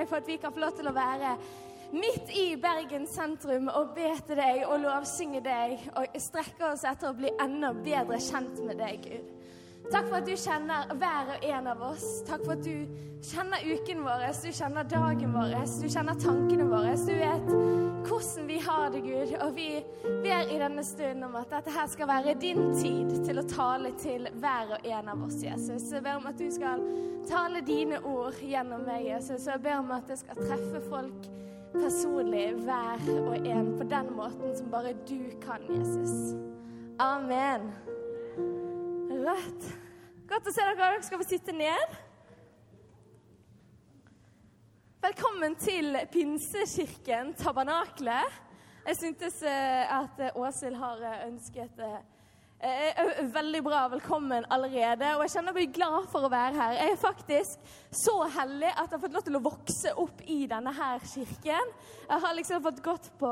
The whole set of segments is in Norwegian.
Deg for at vi kan få lov til å være midt i Bergen sentrum og be til deg og lovsynge deg og strekke oss etter å bli enda bedre kjent med deg, Gud. Takk for at du kjenner hver og en av oss. Takk for at du kjenner uken vår, du kjenner dagen vår, du kjenner tankene våre. Du vet Og vi ber i denne stunden om at dette her skal være din tid til å tale til hver og en av oss, Jesus. Jeg ber om at du skal tale dine ord gjennom meg, Jesus. Og jeg ber om at det skal treffe folk personlig, hver og en, på den måten som bare du kan, Jesus. Amen. Rødt. Godt å se dere. Dere skal få sitte ned. Velkommen til Pinsekirken Tabernakle. Jeg syntes eh, at eh, Åshild har eh, ønsket veldig bra velkommen allerede. Og jeg kjenner meg glad for å være her. Jeg er faktisk så heldig at jeg har fått lov til å vokse opp i denne her kirken. Jeg har liksom fått gått på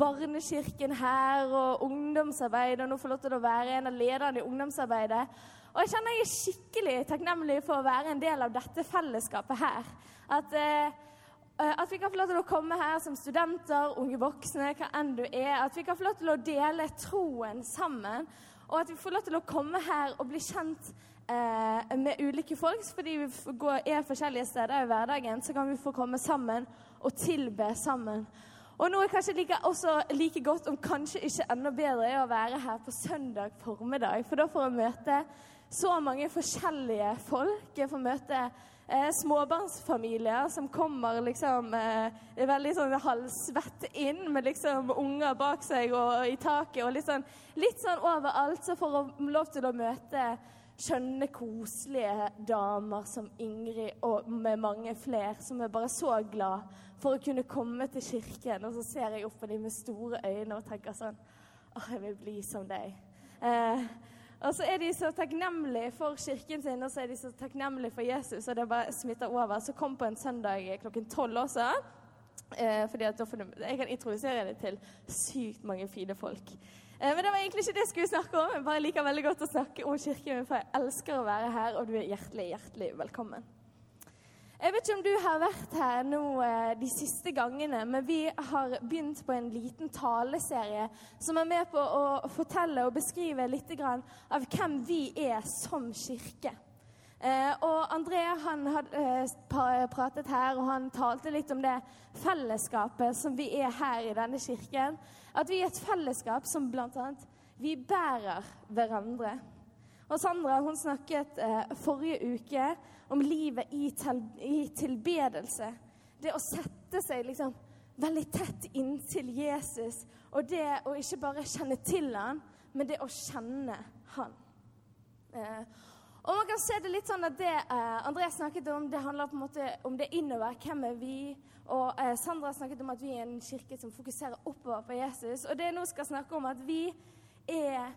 barnekirken her og ungdomsarbeid, og nå får lov til å være en av lederne i ungdomsarbeidet. Og jeg kjenner jeg er skikkelig takknemlig for å være en del av dette fellesskapet her. At, eh, at vi kan få lov til å komme her som studenter, unge voksne, hva enn du er. At vi kan få lov til å dele troen sammen. Og at vi får lov til å komme her og bli kjent eh, med ulike folk. Fordi vi går, er forskjellige steder i hverdagen, så kan vi få komme sammen og tilbe sammen. Og noe kanskje like, også like godt, om kanskje ikke enda bedre, er å være her på søndag formiddag. For da får jeg møte så mange forskjellige folk. Jeg får møte eh, småbarnsfamilier som kommer liksom eh, veldig sånn halvsvett inn med liksom unger bak seg og i taket og litt sånn, litt sånn overalt. Så får hun lov til å møte skjønne, koselige damer som Ingrid og med mange flere, som er bare så glad for å kunne komme til kirken. Og så ser jeg opp på dem med store øyne og tenker sånn Åh, jeg vil bli som deg. Eh, og så er de så takknemlige for kirken sin, og så er de så takknemlige for Jesus, og det bare smitter over. Så kom på en søndag klokken tolv også. Eh, fordi at Jeg kan introdusere deg til sykt mange fine folk. Eh, men det var egentlig ikke det jeg skulle snakke om. Jeg bare liker veldig godt å snakke om kirken, min, for jeg elsker å være her, og du er hjertelig, hjertelig velkommen. Jeg vet ikke om du har vært her nå eh, de siste gangene, men vi har begynt på en liten taleserie som er med på å fortelle og beskrive litt av hvem vi er som kirke. Eh, og André han hadde eh, pratet her, og han talte litt om det fellesskapet som vi er her i denne kirken. At vi er et fellesskap som bl.a. vi bærer hverandre. Og Sandra hun snakket eh, forrige uke om livet i, til, i, tilbedelse. Det å sette seg liksom veldig tett inntil Jesus. Og det å ikke bare kjenne til han, men det å kjenne han. Eh, og man kan se det litt sånn at det eh, André snakket om, det handler på en måte om det innover. Hvem er vi? Og eh, Sandra snakket om at vi er en kirke som fokuserer oppover på Jesus. Og det jeg nå skal snakke om, at vi er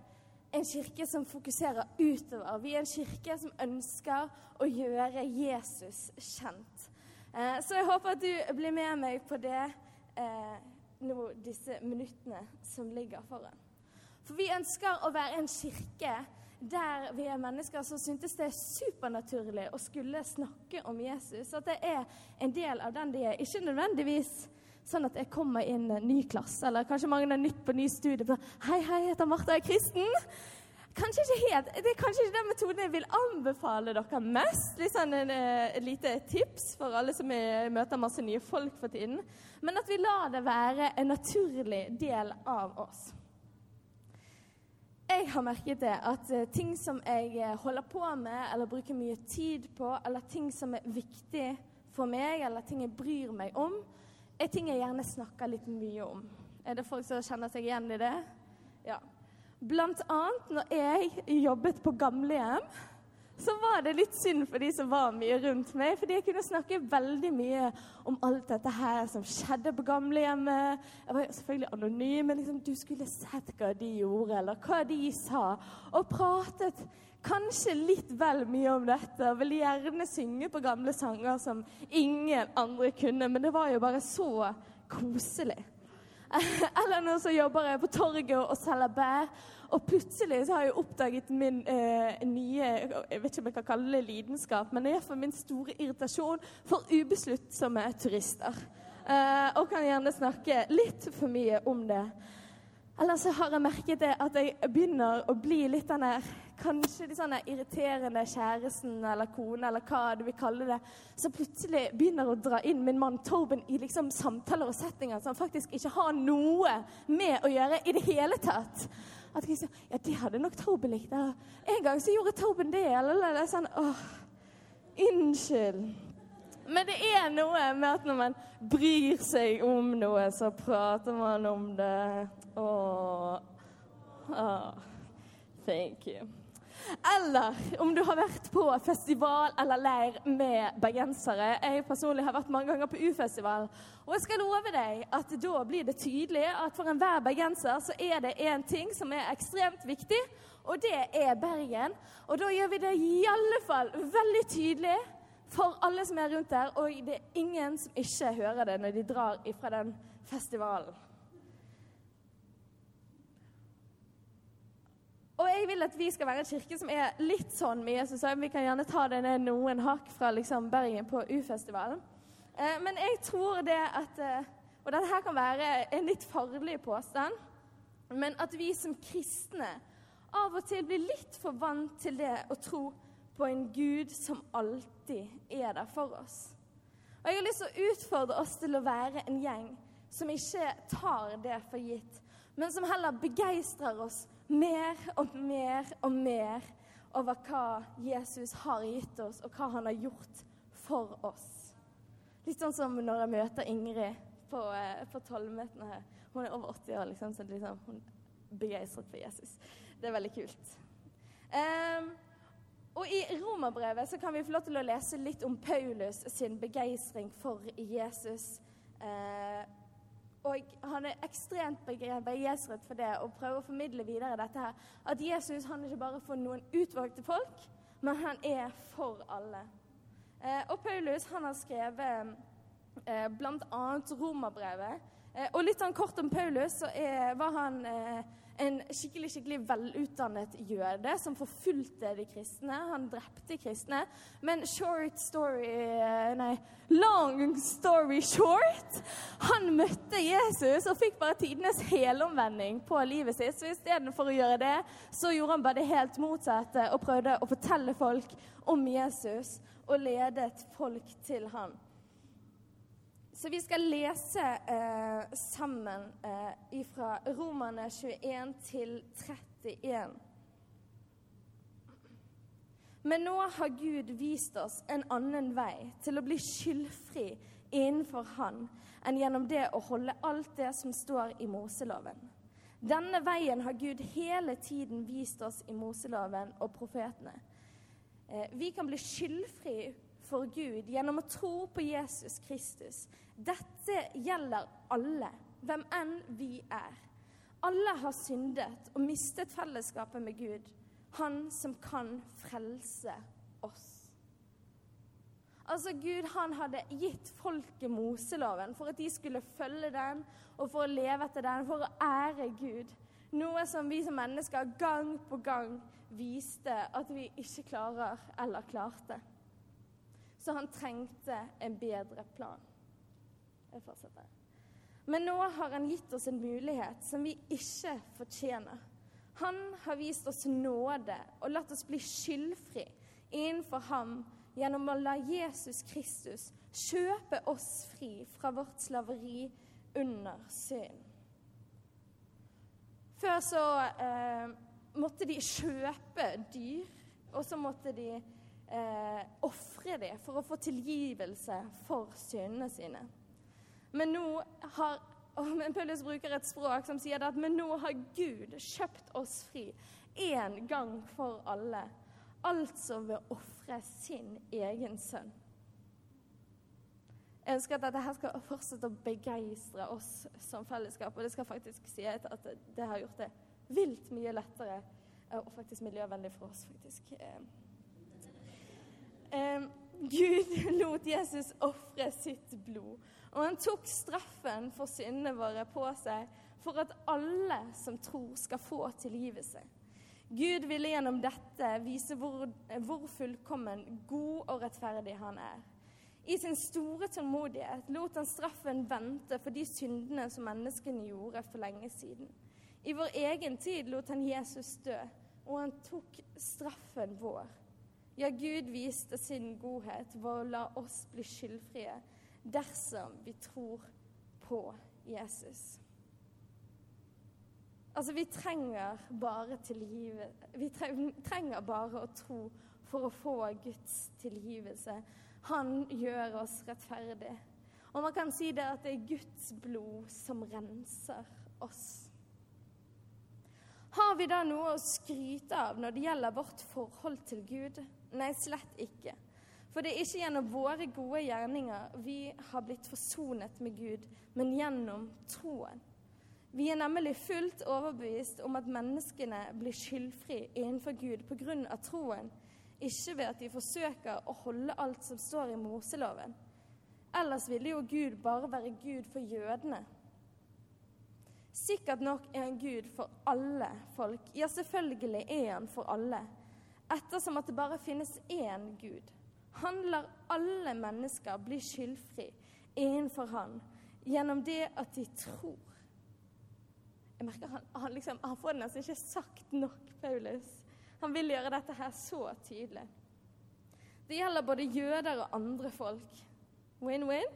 en kirke som fokuserer utover. Vi er en kirke som ønsker å gjøre Jesus kjent. Eh, så jeg håper at du blir med meg på det eh, nå, disse minuttene som ligger foran. For vi ønsker å være en kirke der vi er mennesker som syntes det er supernaturlig å skulle snakke om Jesus. At det er en del av den de er. Ikke nødvendigvis sånn at jeg kommer inn en ny klasse, eller kanskje mange er nytt på ny studie. Hei, hei, jeg heter Martha, jeg er kristen. Kanskje ikke helt, Det er kanskje ikke den metoden jeg vil anbefale dere mest. Litt sånn en, et eh, lite tips for alle som er, møter masse nye folk for tiden. Men at vi lar det være en naturlig del av oss. Jeg har merket det at uh, ting som jeg eh, holder på med eller bruker mye tid på, eller ting som er viktig for meg, eller ting jeg bryr meg om, er ting jeg gjerne snakker litt mye om. Er det folk som kjenner seg igjen i det? Ja. Blant annet når jeg jobbet på gamlehjem, så var det litt synd for de som var mye rundt meg. Fordi jeg kunne snakke veldig mye om alt dette her som skjedde på gamlehjemmet. Jeg var selvfølgelig anonym, men liksom, du skulle sett hva de gjorde, eller hva de sa. Og pratet kanskje litt vel mye om dette. Og ville gjerne synge på gamle sanger som ingen andre kunne. Men det var jo bare så koselig. Eller nå så jobber jeg på torget og selger bær. Og plutselig så har jeg oppdaget min eh, nye Jeg vet ikke om jeg kan kalle det lidenskap, men iallfall min store irritasjon for ubesluttsomme turister. Eh, og kan gjerne snakke litt for mye om det. Eller så har jeg merket det at jeg begynner å bli litt den der Kanskje de sånne irriterende kjæresten eller kone eller hva du vil kalle det, som plutselig begynner å dra inn min mann Torben i liksom samtaler og settinger som faktisk ikke har noe med å gjøre i det hele tatt. At jeg sier, Ja, det hadde nok Torben likt. En gang så gjorde Torben det. Eller, eller sånn Åh, unnskyld. Men det er noe med at når man bryr seg om noe, så prater man om det. Åh. Åh. Thank you. Eller om du har vært på festival eller leir med bergensere. Jeg personlig har vært mange ganger på U-festival. Og jeg skal love deg at da blir det tydelig at for enhver bergenser så er det én ting som er ekstremt viktig, og det er Bergen. Og da gjør vi det i alle fall veldig tydelig for alle som er rundt der, og det er ingen som ikke hører det når de drar ifra den festivalen. Og jeg vil at vi skal være en kirke som er litt sånn med Jesus. Vi kan gjerne ta det ned noen hakk fra liksom Bergen på U-festivalen. Eh, men jeg tror det at eh, Og dette her kan være en litt farlig påstand. Men at vi som kristne av og til blir litt for vant til det å tro på en Gud som alltid er der for oss. Og Jeg har lyst til å utfordre oss til å være en gjeng som ikke tar det for gitt, men som heller begeistrer oss mer og mer og mer over hva Jesus har gitt oss, og hva han har gjort for oss. Litt sånn som når jeg møter Ingrid på, eh, på tollmøtene her. Hun er over 80 år, liksom, så liksom, hun er begeistret for Jesus. Det er veldig kult. Um, og I Romerbrevet så kan vi få lov til å lese litt om Paulus sin begeistring for Jesus. Uh, og han er ekstremt begeistret for det og prøver å formidle videre dette her. At Jesus han er ikke bare for noen utvalgte folk, men han er for alle. Eh, og Paulus han har skrevet eh, bl.a. romerbrevet. Eh, og litt sånn kort om Paulus, så er, var han eh, en skikkelig skikkelig velutdannet jøde som forfulgte de kristne. Han drepte kristne. Men short story eh, Nei, long story short Han møtte Jesus og fikk bare tidenes helomvending på livet sitt. Så istedenfor å gjøre det, så gjorde han bare det helt motsatte og prøvde å fortelle folk om Jesus og ledet folk til ham. Så vi skal lese eh, sammen eh, fra Romerne 21 til 31. Men nå har Gud vist oss en annen vei til å bli skyldfri innenfor Han enn gjennom det å holde alt det som står i Moseloven. Denne veien har Gud hele tiden vist oss i Moseloven og profetene. Eh, vi kan bli skyldfri for Gud gjennom å tro på Jesus Kristus. Dette gjelder alle, hvem enn vi er. Alle har syndet og mistet fellesskapet med Gud, han som kan frelse oss. Altså Gud han hadde gitt folket Moseloven for at de skulle følge den og for å leve etter den, for å ære Gud. Noe som vi som mennesker gang på gang viste at vi ikke klarer eller klarte så han trengte en bedre plan. Jeg fortsetter. Men nå har han gitt oss en mulighet som vi ikke fortjener. Han har vist oss nåde og latt oss bli skyldfri innenfor ham gjennom å la Jesus Kristus kjøpe oss fri fra vårt slaveri under synd. Før så eh, måtte de kjøpe dyr, og så måtte de eh, ofre det for å få tilgivelse for syndene sine. Men nå har men Paulus bruker et språk som sier at men nå har Gud kjøpt oss fri én gang for alle. altså ved å ofre sin egen sønn. Jeg ønsker at dette her skal fortsette å begeistre oss som fellesskap. Og det skal faktisk si at det har gjort det vilt mye lettere og faktisk miljøvennlig for oss, faktisk. Gud lot Jesus ofre sitt blod. Og han tok straffen for syndene våre på seg for at alle som tror, skal få tilgivelse. Gud ville gjennom dette vise hvor, hvor fullkommen, god og rettferdig han er. I sin store tålmodighet lot han straffen vente for de syndene som menneskene gjorde for lenge siden. I vår egen tid lot han Jesus dø, og han tok straffen vår. Ja, Gud viste sin godhet ved å la oss bli skyldfrie dersom vi tror på Jesus. Altså, vi trenger bare tilgivelse. Vi trenger bare å tro for å få Guds tilgivelse. Han gjør oss rettferdig. Og man kan si det at det er Guds blod som renser oss. Har vi da noe å skryte av når det gjelder vårt forhold til Gud? Nei, slett ikke. For det er ikke gjennom våre gode gjerninger vi har blitt forsonet med Gud, men gjennom troen. Vi er nemlig fullt overbevist om at menneskene blir skyldfri innenfor Gud pga. troen, ikke ved at de forsøker å holde alt som står i Moseloven. Ellers ville jo Gud bare være Gud for jødene. Sikkert nok er han Gud for alle folk. Ja, selvfølgelig er han for alle. Ettersom at det bare finnes én Gud. Han lar alle mennesker bli skyldfri innenfor han gjennom det at de tror. Jeg merker han, han, liksom, han får det nesten ikke sagt nok, Paulus. Han vil gjøre dette her så tydelig. Det gjelder både jøder og andre folk. Win-win.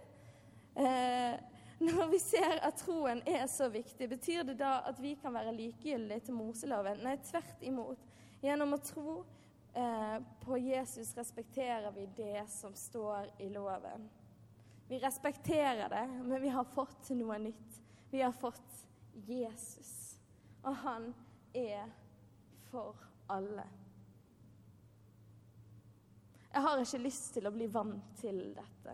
Eh, når vi ser at troen er så viktig, betyr det da at vi kan være likegyldige til Moseloven? Nei, tvert imot. Gjennom å tro på Jesus respekterer vi det som står i loven. Vi respekterer det, men vi har fått noe nytt. Vi har fått Jesus. Og han er for alle. Jeg har ikke lyst til å bli vant til dette.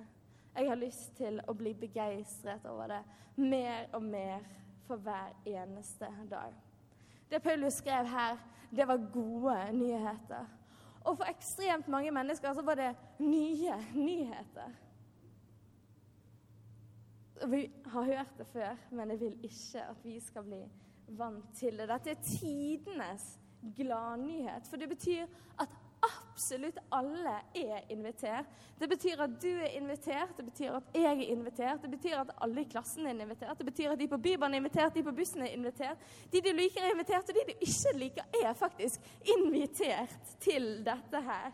Jeg har lyst til å bli begeistret over det mer og mer for hver eneste dag. Det Paulus skrev her, det var gode nyheter. Og for ekstremt mange mennesker så var det nye nyheter. Vi har hørt det før, men jeg vil ikke at vi skal bli vant til det. Dette er tidenes gladnyhet, for det betyr at absolutt alle er invitert. Det betyr at du er invitert, det betyr at jeg er invitert, det betyr at alle i klassen er invitert, det betyr at de på Bybanen er invitert, de på bussen er invitert. De du liker, er invitert, og de du ikke liker, er faktisk invitert til dette her.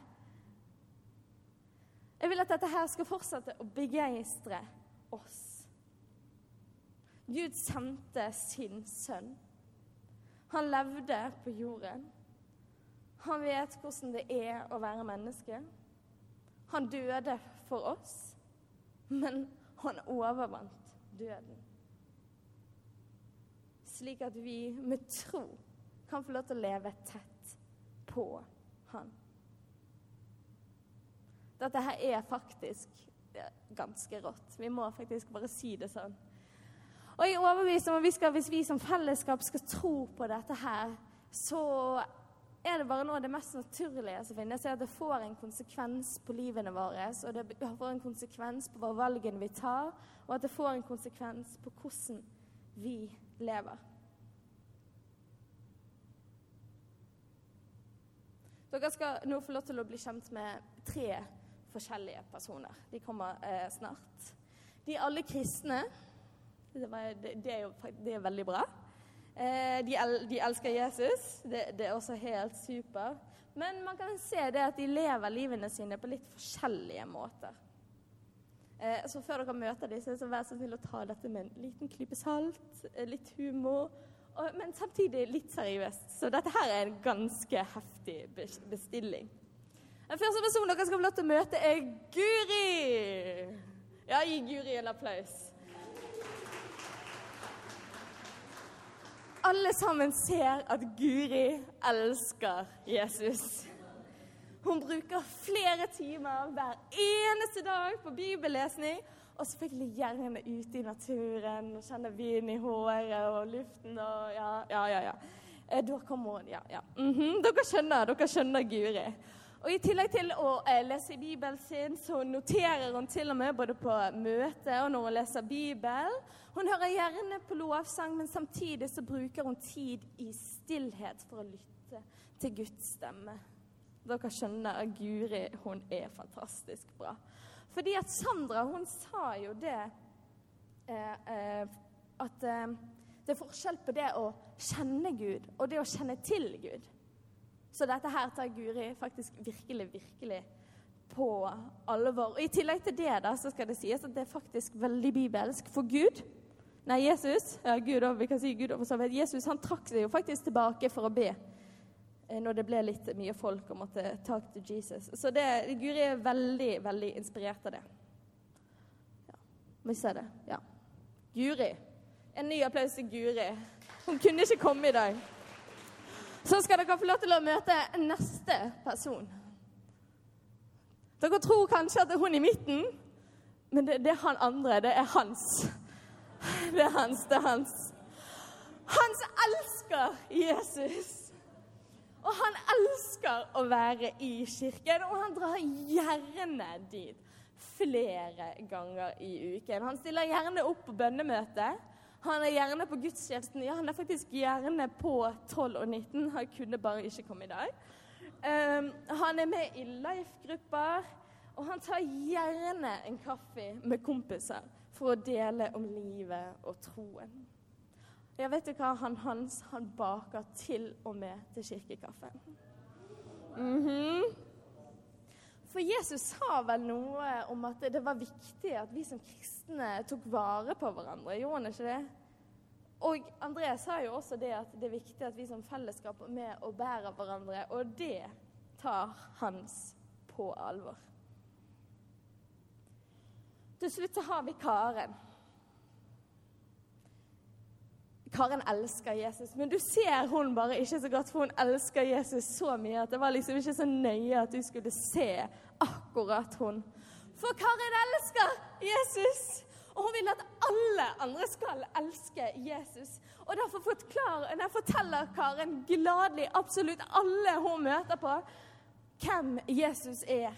Jeg vil at dette her skal fortsette å begeistre oss. Gud sendte sin sønn. Han levde på jorden. Han vet hvordan det er å være menneske. Han døde for oss, men han overvant døden. Slik at vi med tro kan få lov til å leve tett på han. Dette her er faktisk ganske rått. Vi må faktisk bare si det sånn. Og jeg er overbevist om at vi skal, hvis vi som fellesskap skal tro på dette her, så er det bare noe av det mest naturlige som finnes. er At det får en konsekvens på livene våre, og det får en konsekvens på hva valgene vi tar, og at det får en konsekvens på hvordan vi lever. Dere skal nå få lov til å bli kjent med tre forskjellige personer. De kommer eh, snart. De er alle kristne. Det, var, det, det, er jo det er veldig bra. Eh, de, el, de, elsker Jesus. Det, det, er også helt super. Men man kan se det at de lever livene sine på litt forskjellige måter. Eh, så før dere møter dem, så vær så snill å ta dette med en liten klype salt, eh, litt humor, og, men samtidig litt seriøst. Så dette her er en ganske heftig bestilling. Den første personen dere skal få lov til å møte, er Guri. Ja, gi Guri en applaus. Alle sammen ser at Guri elsker Jesus. Hun bruker flere timer hver eneste dag på bibellesning. Og selvfølgelig gjerne ute i naturen og kjenne vinden i håret og luften og Ja, ja, ja. ja. Eh, da kommer hun, ja. ja. Mm -hmm. Dere skjønner, dere skjønner Guri. Og I tillegg til å eh, lese i Bibelen sin, så noterer hun til og med både på møte og når hun leser Bibelen. Hun hører gjerne på lovsang, men samtidig så bruker hun tid i stillhet for å lytte til Guds stemme. Dere skjønner at Guri hun er fantastisk bra. Fordi at Sandra hun sa jo det eh, eh, at eh, det er forskjell på det å kjenne Gud og det å kjenne til Gud. Så dette her tar Guri faktisk virkelig, virkelig på alvor. Og I tillegg til det da, så skal det sies at det er faktisk veldig bibelsk. For Gud Nei, Jesus ja, Gud, vi kan si Gud over Jesus han trakk seg jo faktisk tilbake for å be eh, når det ble litt mye folk og måtte talk to Jesus. Så det, Guri er veldig, veldig inspirert av det. Ja, må vi se det? Ja. Guri. En ny applaus til Guri. Hun kunne ikke komme i dag. Så skal dere få lov til å møte neste person. Dere tror kanskje at det er hun i midten, men det, det er han andre. Det er hans. Det er hans, det er hans. Hans elsker Jesus. Og han elsker å være i kirken, og han drar gjerne dit flere ganger i uken. Han stiller gjerne opp på bønnemøte. Han er gjerne på gudstjenesten. Ja, han er faktisk gjerne på 12 og 19. Han kunne bare ikke komme i dag. Um, han er med i life-grupper, og han tar gjerne en kaffe med kompiser for å dele om livet og troen. Ja, vet du hva? Han Hans han baker til og med til kirkekaffen. Mm -hmm. For Jesus sa vel noe om at det var viktig at vi som kristne tok vare på hverandre. Gjorde han ikke det? Og André sa jo også det at det er viktig at vi som fellesskap er med og bærer hverandre, og det tar Hans på alvor. Til slutt så har vi Karen. Karen elsker Jesus, men du ser hun bare ikke så godt, for hun elsker Jesus så mye at det var liksom ikke så nøye at du skulle se akkurat hun. For Karin elsker Jesus! Og hun vil at alle andre skal elske Jesus. Og derfor forteller Karen gladelig absolutt alle hun møter på, hvem Jesus er.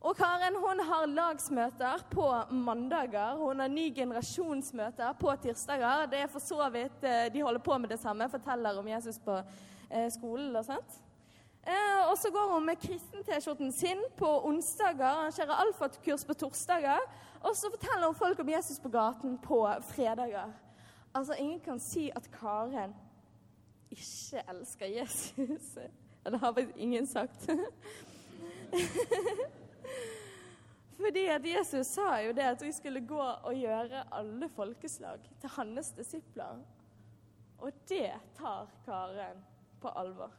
Og Karen hun har lagsmøter på mandager. Hun har ny generasjonsmøter på tirsdager. Det er for så vidt eh, De holder på med det samme, forteller om Jesus på eh, skolen og sånt. Eh, og så går hun med kristen-T-skjorten sin på onsdager, arrangerer alfatkurs på torsdager. Og så forteller hun folk om Jesus på gaten på fredager. Altså, ingen kan si at Karen ikke elsker Jesus. Det har faktisk ingen sagt. Fordi at Jesus sa jo det at vi skulle gå og gjøre alle folkeslag til hans disipler. Og det tar Karen på alvor.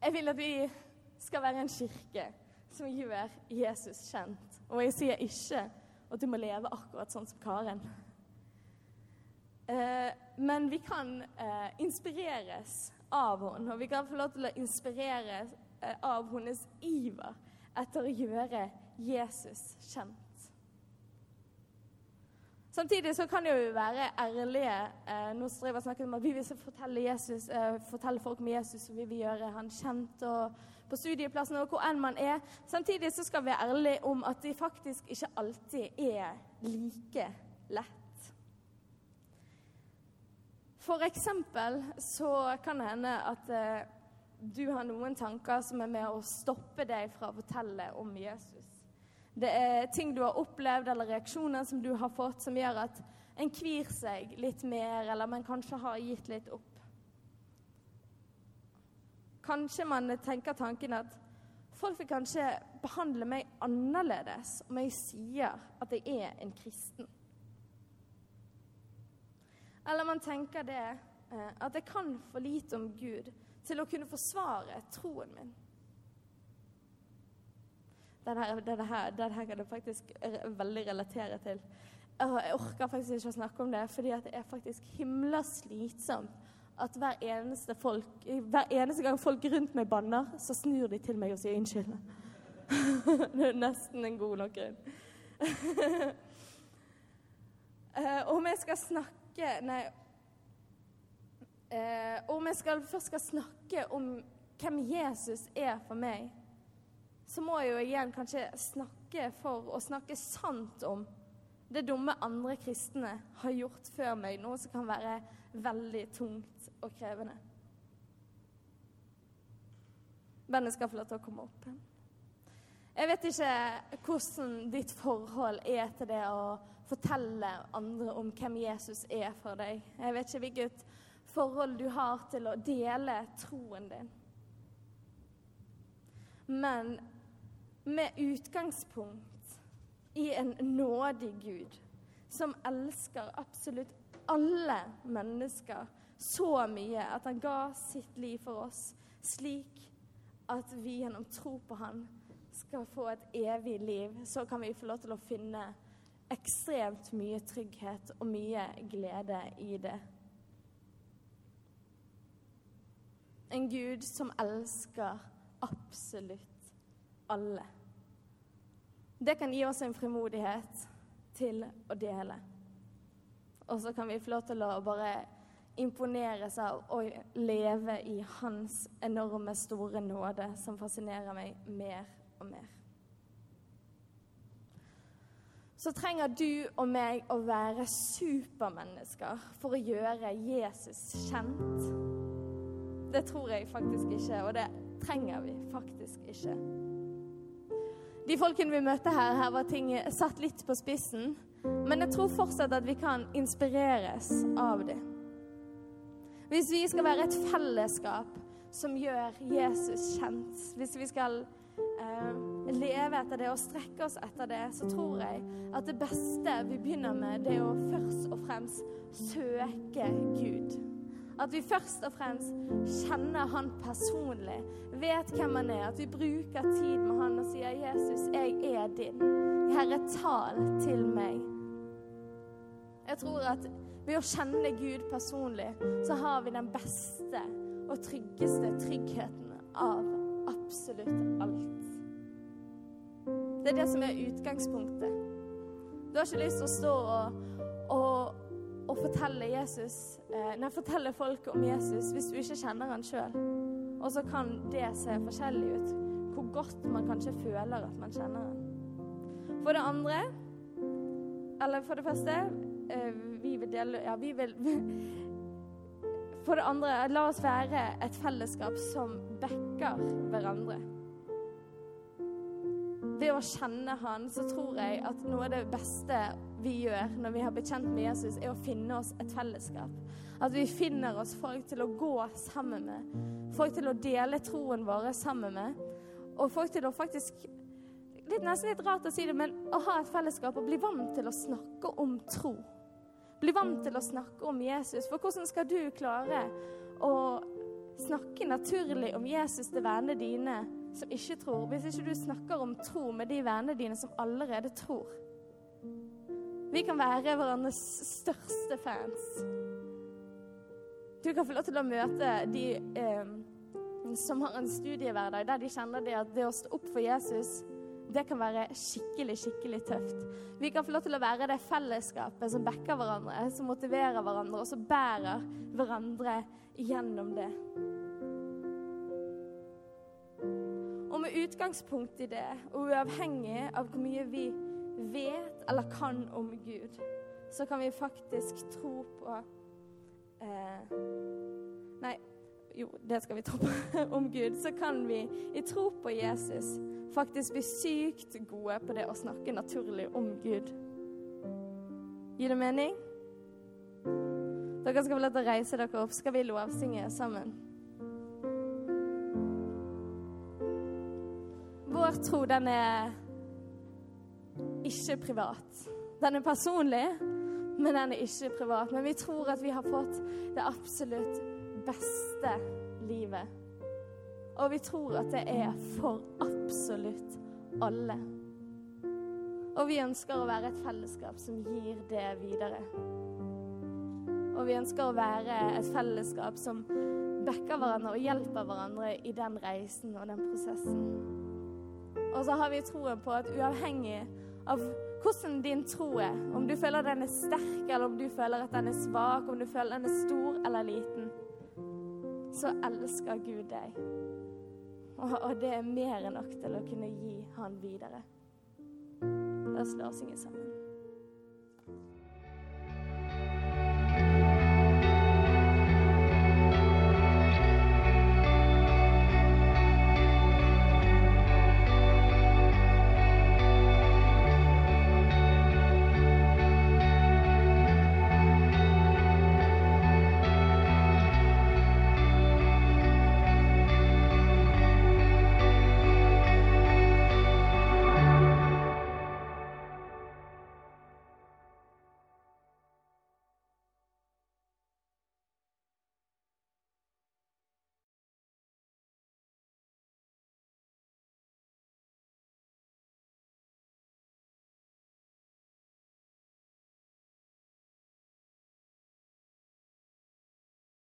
Jeg vil at vi skal være en kirke som gjør Jesus kjent. Og jeg sier ikke at du må leve akkurat sånn som Karen. Eh, men vi kan eh, inspireres av henne, og vi kan få lov til å inspireres eh, av hennes iver etter å gjøre Jesus kjent. Samtidig så kan vi være ærlige. Eh, nå strever jeg snakket om at vi vil fortelle, Jesus, eh, fortelle folk om Jesus, og vi vil gjøre han kjent og på studieplassen og hvor enn man er. Samtidig så skal vi være ærlige om at det faktisk ikke alltid er like lett. For eksempel så kan det hende at eh, du har noen tanker som er med å stoppe deg fra å fortelle om Jesus. Det er ting du har opplevd eller reaksjoner som du har fått, som gjør at en kvir seg litt mer, eller man kanskje har gitt litt opp. Kanskje man tenker tanken at folk vil kanskje behandle meg annerledes om jeg sier at jeg er en kristen. Eller man tenker det eh, at jeg kan for lite om Gud til å kunne forsvare troen min. Denne, her, her kan jeg faktisk veldig relatere til. Jeg orker faktisk ikke å snakke om det, fordi det er faktisk himla slitsomt at hver eneste, folk, hver eneste gang folk rundt meg banner, så snur de til meg og sier unnskyld. det er nesten en god nok grunn. uh, om jeg skal snakke Nei. Uh, om jeg skal, først skal snakke om hvem Jesus er for meg, så må jeg jo igjen kanskje snakke for å snakke sant om det dumme andre kristne har gjort før meg, noe som kan være veldig tungt og krevende. Bandet skal få lov til å komme opp. Jeg vet ikke hvordan ditt forhold er til det å fortelle andre om hvem Jesus er for deg. Jeg vet ikke hvilket forhold du har til å dele troen din. Men med utgangspunkt i en nådig Gud som elsker absolutt alle mennesker så mye at han ga sitt liv for oss, slik at vi gjennom tro på han skal få et evig liv, så kan vi få lov til å finne ekstremt mye trygghet og mye glede i det. En Gud som elsker absolutt alle. Det kan gi oss en frimodighet til å dele. Og så kan vi få lov til å bare imponeres av å leve i hans enorme, store nåde, som fascinerer meg mer og mer. Så trenger du og meg å være supermennesker for å gjøre Jesus kjent. Det tror jeg faktisk ikke, og det trenger vi faktisk ikke. De folkene vi møtte her, her var ting satt litt på spissen. Men jeg tror fortsatt at vi kan inspireres av dem. Hvis vi skal være et fellesskap som gjør Jesus kjent, hvis vi skal eh, leve etter det og strekke oss etter det, så tror jeg at det beste vi begynner med, det er å først og fremst søke Gud. At vi først og fremst kjenner han personlig, vet hvem han er. At vi bruker tid med han og sier 'Jesus, jeg er din'. Herre, tal til meg. Jeg tror at ved å kjenne Gud personlig, så har vi den beste og tryggeste tryggheten av absolutt alt. Det er det som er utgangspunktet. Du har ikke lyst til å stå og, og å fortelle, Jesus, eh, nei, fortelle folk om Jesus hvis du ikke kjenner han sjøl. Og så kan det se forskjellig ut, hvor godt man kanskje føler at man kjenner han. For det andre, eller for det første eh, Vi vil dele Ja, vi vil For det andre, la oss være et fellesskap som backer hverandre ved å kjenne Han, så tror jeg at noe av det beste vi gjør når vi har blitt kjent med Jesus, er å finne oss et fellesskap. At vi finner oss folk til å gå sammen med. Folk til å dele troen vår sammen med. Og folk til å faktisk litt, Nesten litt rart å si det, men å ha et fellesskap og bli vant til å snakke om tro. Bli vant til å snakke om Jesus. For hvordan skal du klare å snakke naturlig om Jesus til vennene dine som ikke tror, hvis ikke du snakker om tro med de vennene dine som allerede tror. Vi kan være hverandres største fans. Du kan få lov til å møte de eh, som har en studiehverdag der de kjenner det at det å stå opp for Jesus, det kan være skikkelig, skikkelig tøft. Vi kan få lov til å være det fellesskapet som backer hverandre, som motiverer hverandre, og som bærer hverandre gjennom det. Utgangspunkt i det, og uavhengig av hvor mye vi vet eller kan om Gud, så kan vi faktisk tro på eh, Nei, jo, det skal vi tro på om Gud. Så kan vi i tro på Jesus faktisk bli sykt gode på det å snakke naturlig om Gud. Gir det mening? Dere skal få lov til å reise dere opp. Skal vi lovsynge sammen? Vår tro, den er ikke privat. Den er personlig, men den er ikke privat. Men vi tror at vi har fått det absolutt beste livet. Og vi tror at det er for absolutt alle. Og vi ønsker å være et fellesskap som gir det videre. Og vi ønsker å være et fellesskap som backer hverandre og hjelper hverandre i den reisen og den prosessen. Og så har vi troen på at uavhengig av hvordan din tro er, om du føler den er sterk, eller om du føler at den er svak, om du føler den er stor eller liten, så elsker Gud deg. Og, og det er mer enn nok til å kunne gi Han videre. La oss la oss synge sammen.